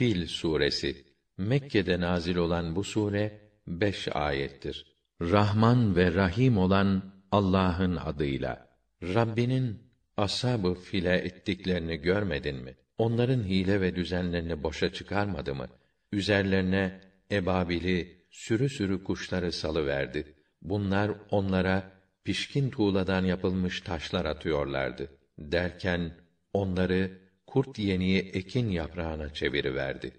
Fil suresi Mekke'de nazil olan bu sure beş ayettir. Rahman ve Rahim olan Allah'ın adıyla. Rabbinin ashab-ı file ettiklerini görmedin mi? Onların hile ve düzenlerini boşa çıkarmadı mı? Üzerlerine ebabili, sürü sürü kuşları salıverdi. Bunlar onlara pişkin tuğladan yapılmış taşlar atıyorlardı. Derken onları kurt yeniği ekin yaprağına çeviriverdi.